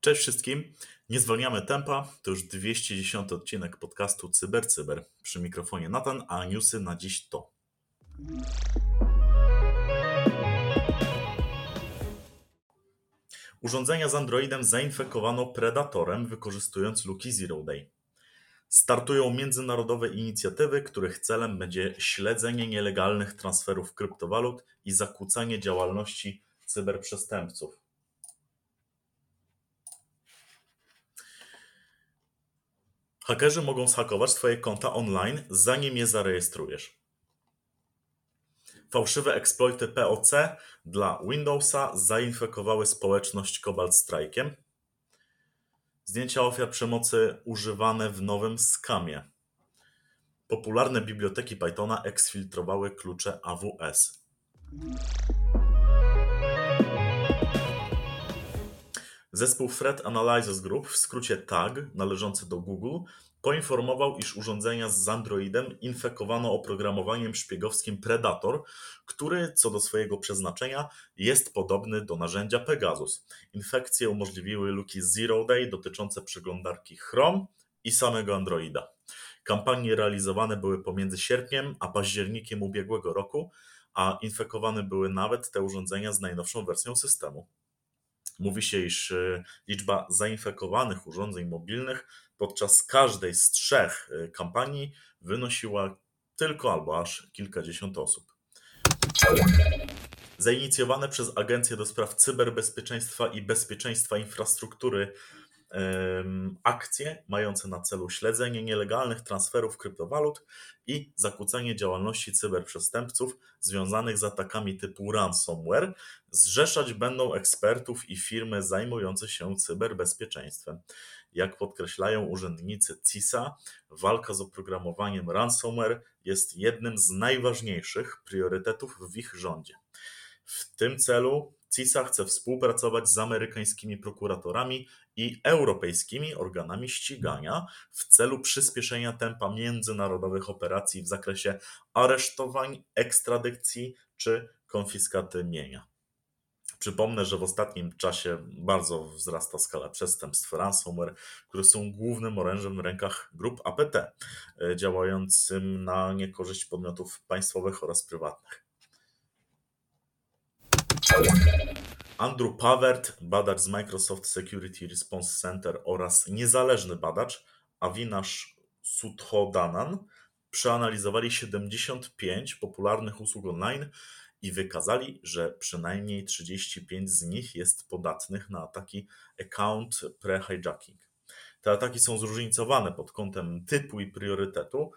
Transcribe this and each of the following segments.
Cześć wszystkim. Nie zwalniamy tempa. To już 210 odcinek podcastu CyberCyber. Cyber. Przy mikrofonie Natan, a newsy na dziś to. Urządzenia z Androidem zainfekowano Predatorem, wykorzystując luki Zero Day. Startują międzynarodowe inicjatywy, których celem będzie śledzenie nielegalnych transferów kryptowalut i zakłócanie działalności cyberprzestępców. Hakerzy mogą zhakować Twoje konta online, zanim je zarejestrujesz. Fałszywe eksploity POC dla Windowsa zainfekowały społeczność Cobalt Strike'iem. Zdjęcia ofiar przemocy używane w nowym skamie. Popularne biblioteki Pythona eksfiltrowały klucze AWS. Zespół Threat Analysis Group, w skrócie TAG, należący do Google, poinformował, iż urządzenia z Androidem infekowano oprogramowaniem szpiegowskim Predator, który co do swojego przeznaczenia jest podobny do narzędzia Pegasus. Infekcje umożliwiły luki Zero Day dotyczące przeglądarki Chrome i samego Androida. Kampanie realizowane były pomiędzy sierpniem a październikiem ubiegłego roku, a infekowane były nawet te urządzenia z najnowszą wersją systemu. Mówi się, iż e, liczba zainfekowanych urządzeń mobilnych podczas każdej z trzech e, kampanii wynosiła tylko albo aż kilkadziesiąt osób. Zainicjowane przez Agencję do Spraw Cyberbezpieczeństwa i Bezpieczeństwa Infrastruktury akcje mające na celu śledzenie nielegalnych transferów kryptowalut i zakłócenie działalności cyberprzestępców związanych z atakami typu ransomware zrzeszać będą ekspertów i firmy zajmujące się cyberbezpieczeństwem. Jak podkreślają urzędnicy CISA, walka z oprogramowaniem ransomware jest jednym z najważniejszych priorytetów w ich rządzie. W tym celu CISA chce współpracować z amerykańskimi prokuratorami i europejskimi organami ścigania w celu przyspieszenia tempa międzynarodowych operacji w zakresie aresztowań, ekstradycji czy konfiskaty mienia. Przypomnę, że w ostatnim czasie bardzo wzrasta skala przestępstw ransomware, które są głównym orężem w rękach grup APT, e, działającym na niekorzyść podmiotów państwowych oraz prywatnych. Andrew Pavert, badacz z Microsoft Security Response Center oraz niezależny badacz Avinash Sudhodanan przeanalizowali 75 popularnych usług online i wykazali, że przynajmniej 35 z nich jest podatnych na ataki account pre-hijacking. Te ataki są zróżnicowane pod kątem typu i priorytetu,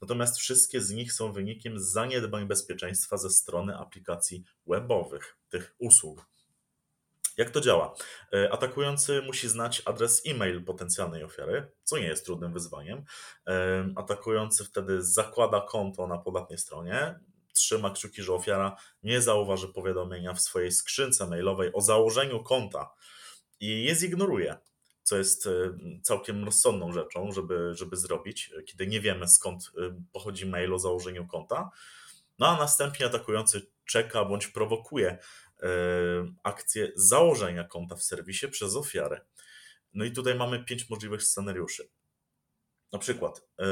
natomiast wszystkie z nich są wynikiem zaniedbań bezpieczeństwa ze strony aplikacji webowych tych usług. Jak to działa? E, atakujący musi znać adres e-mail potencjalnej ofiary, co nie jest trudnym wyzwaniem. E, atakujący wtedy zakłada konto na podatnej stronie, trzyma kciuki, że ofiara nie zauważy powiadomienia w swojej skrzynce mailowej o założeniu konta i je zignoruje, co jest e, całkiem rozsądną rzeczą, żeby, żeby zrobić, kiedy nie wiemy skąd pochodzi mail o założeniu konta. No a następnie atakujący czeka bądź prowokuje akcję założenia konta w serwisie przez ofiarę. No i tutaj mamy pięć możliwych scenariuszy. Na przykład e,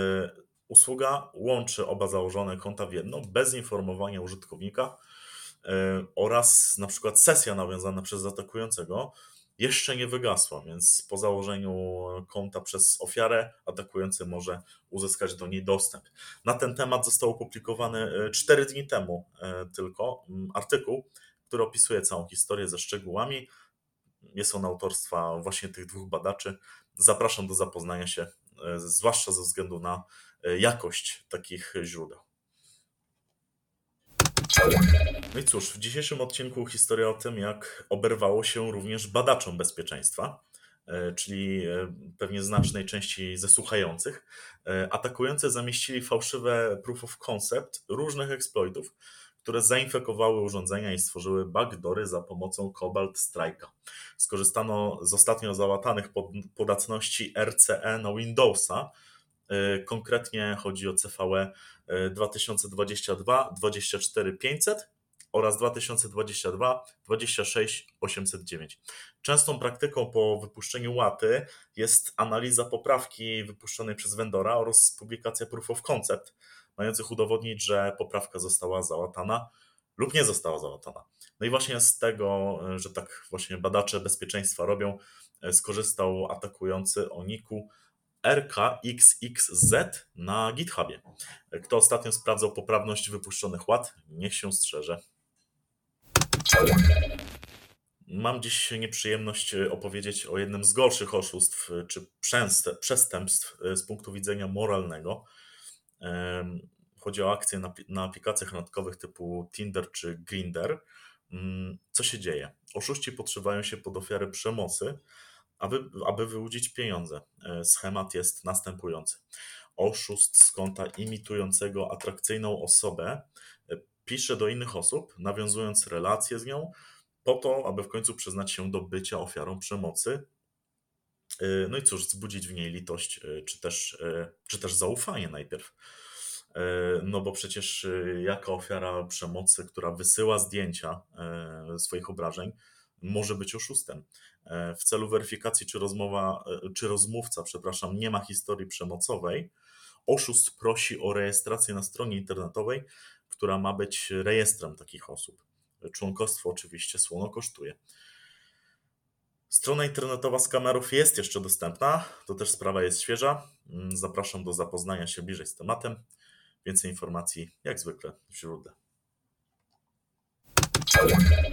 usługa łączy oba założone konta w jedno bez informowania użytkownika e, oraz na przykład sesja nawiązana przez atakującego jeszcze nie wygasła, więc po założeniu konta przez ofiarę atakujący może uzyskać do niej dostęp. Na ten temat został opublikowany 4 e, dni temu tylko artykuł który opisuje całą historię ze szczegółami. Jest on autorstwa właśnie tych dwóch badaczy. Zapraszam do zapoznania się, e, zwłaszcza ze względu na e, jakość takich źródeł. No i cóż, w dzisiejszym odcinku historia o tym, jak oberwało się również badaczom bezpieczeństwa, e, czyli pewnie znacznej części ze słuchających. Atakujący zamieścili fałszywe proof of concept różnych exploitów, które zainfekowały urządzenia i stworzyły backdory za pomocą Cobalt Strike'a. Skorzystano z ostatnio załatanych podatności RCE na Windowsa. E, konkretnie chodzi o CVE 2022 24500 oraz 2022 26 809. Częstą praktyką po wypuszczeniu łaty jest analiza poprawki wypuszczonej przez vendora oraz publikacja proof of concept, mających udowodnić, że poprawka została załatana lub nie została załatana. No i właśnie z tego, że tak właśnie badacze bezpieczeństwa robią, skorzystał atakujący o niku RKXXZ na GitHubie. Kto ostatnio sprawdzał poprawność wypuszczonych łat, niech się strzeże. Mam dziś nieprzyjemność e, opowiedzieć o jednym z gorszych oszustw e, czy przestępstw e, z punktu widzenia moralnego. Chodzi o akcje na, na aplikacjach randkowych typu Tinder czy Grinder. Mm, co się dzieje? Oszuści podszywają się pod ofiary przemocy, aby, aby wyłudzić pieniądze. Schemat jest następujący. Oszust z konta imitującego atrakcyjną osobę pisze do innych osób, nawiązując relacje z nią, po to, aby w końcu przyznać się do bycia ofiarą przemocy. Y, no i cóż, wzbudzić w niej litość, y, czy też, y, czy też zaufanie najpierw. No bo przecież jaka ofiara przemocy, która wysyła zdjęcia swoich obrażeń, może być oszustem. W celu weryfikacji, czy rozmowa, czy rozmówca, przepraszam, nie ma historii przemocowej, oszust prosi o rejestrację na stronie internetowej, która ma być rejestrem takich osób. Członkostwo oczywiście słono kosztuje. Strona internetowa z kamerów jest jeszcze dostępna, to też sprawa jest świeża. Mm, zapraszam do zapoznania się bliżej z tematem. Więcej informacji jak zwykle w źródle.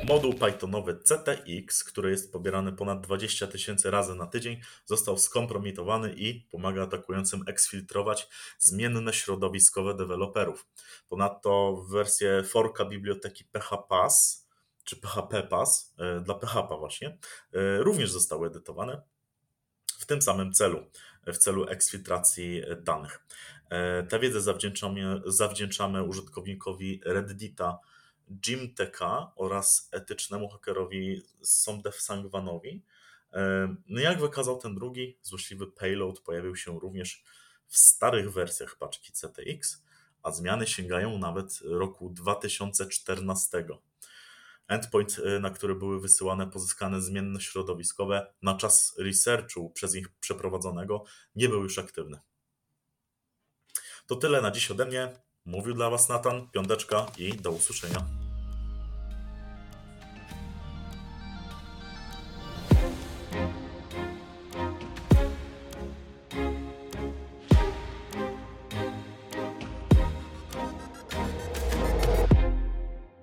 Moduł Pythonowy CTX, który jest pobierany ponad 20 tysięcy razy na tydzień, został skompromitowany i pomaga atakującym eksfiltrować zmienne środowiskowe deweloperów. Ponadto wersje forka biblioteki PHPass czy PHPass e, dla PHP właśnie e, również zostały edytowane w tym samym celu, w celu eksfiltracji danych. E, tę wiedzę zawdzięczamy, zawdzięczamy użytkownikowi Reddita Jimteka oraz etycznemu hakerowi Somdev Sangwanowi. No jak wykazał ten drugi, złośliwy payload pojawił się również w starych wersjach paczki CTX, a zmiany sięgają nawet roku 2014. Endpoint, y, na który były wysyłane pozyskane zmienne środowiskowe na czas researchu przez nich przeprowadzonego, nie był już aktywny. To tyle na dziś ode mnie. Mówił dla Was Natan, piąteczka i do usłyszenia.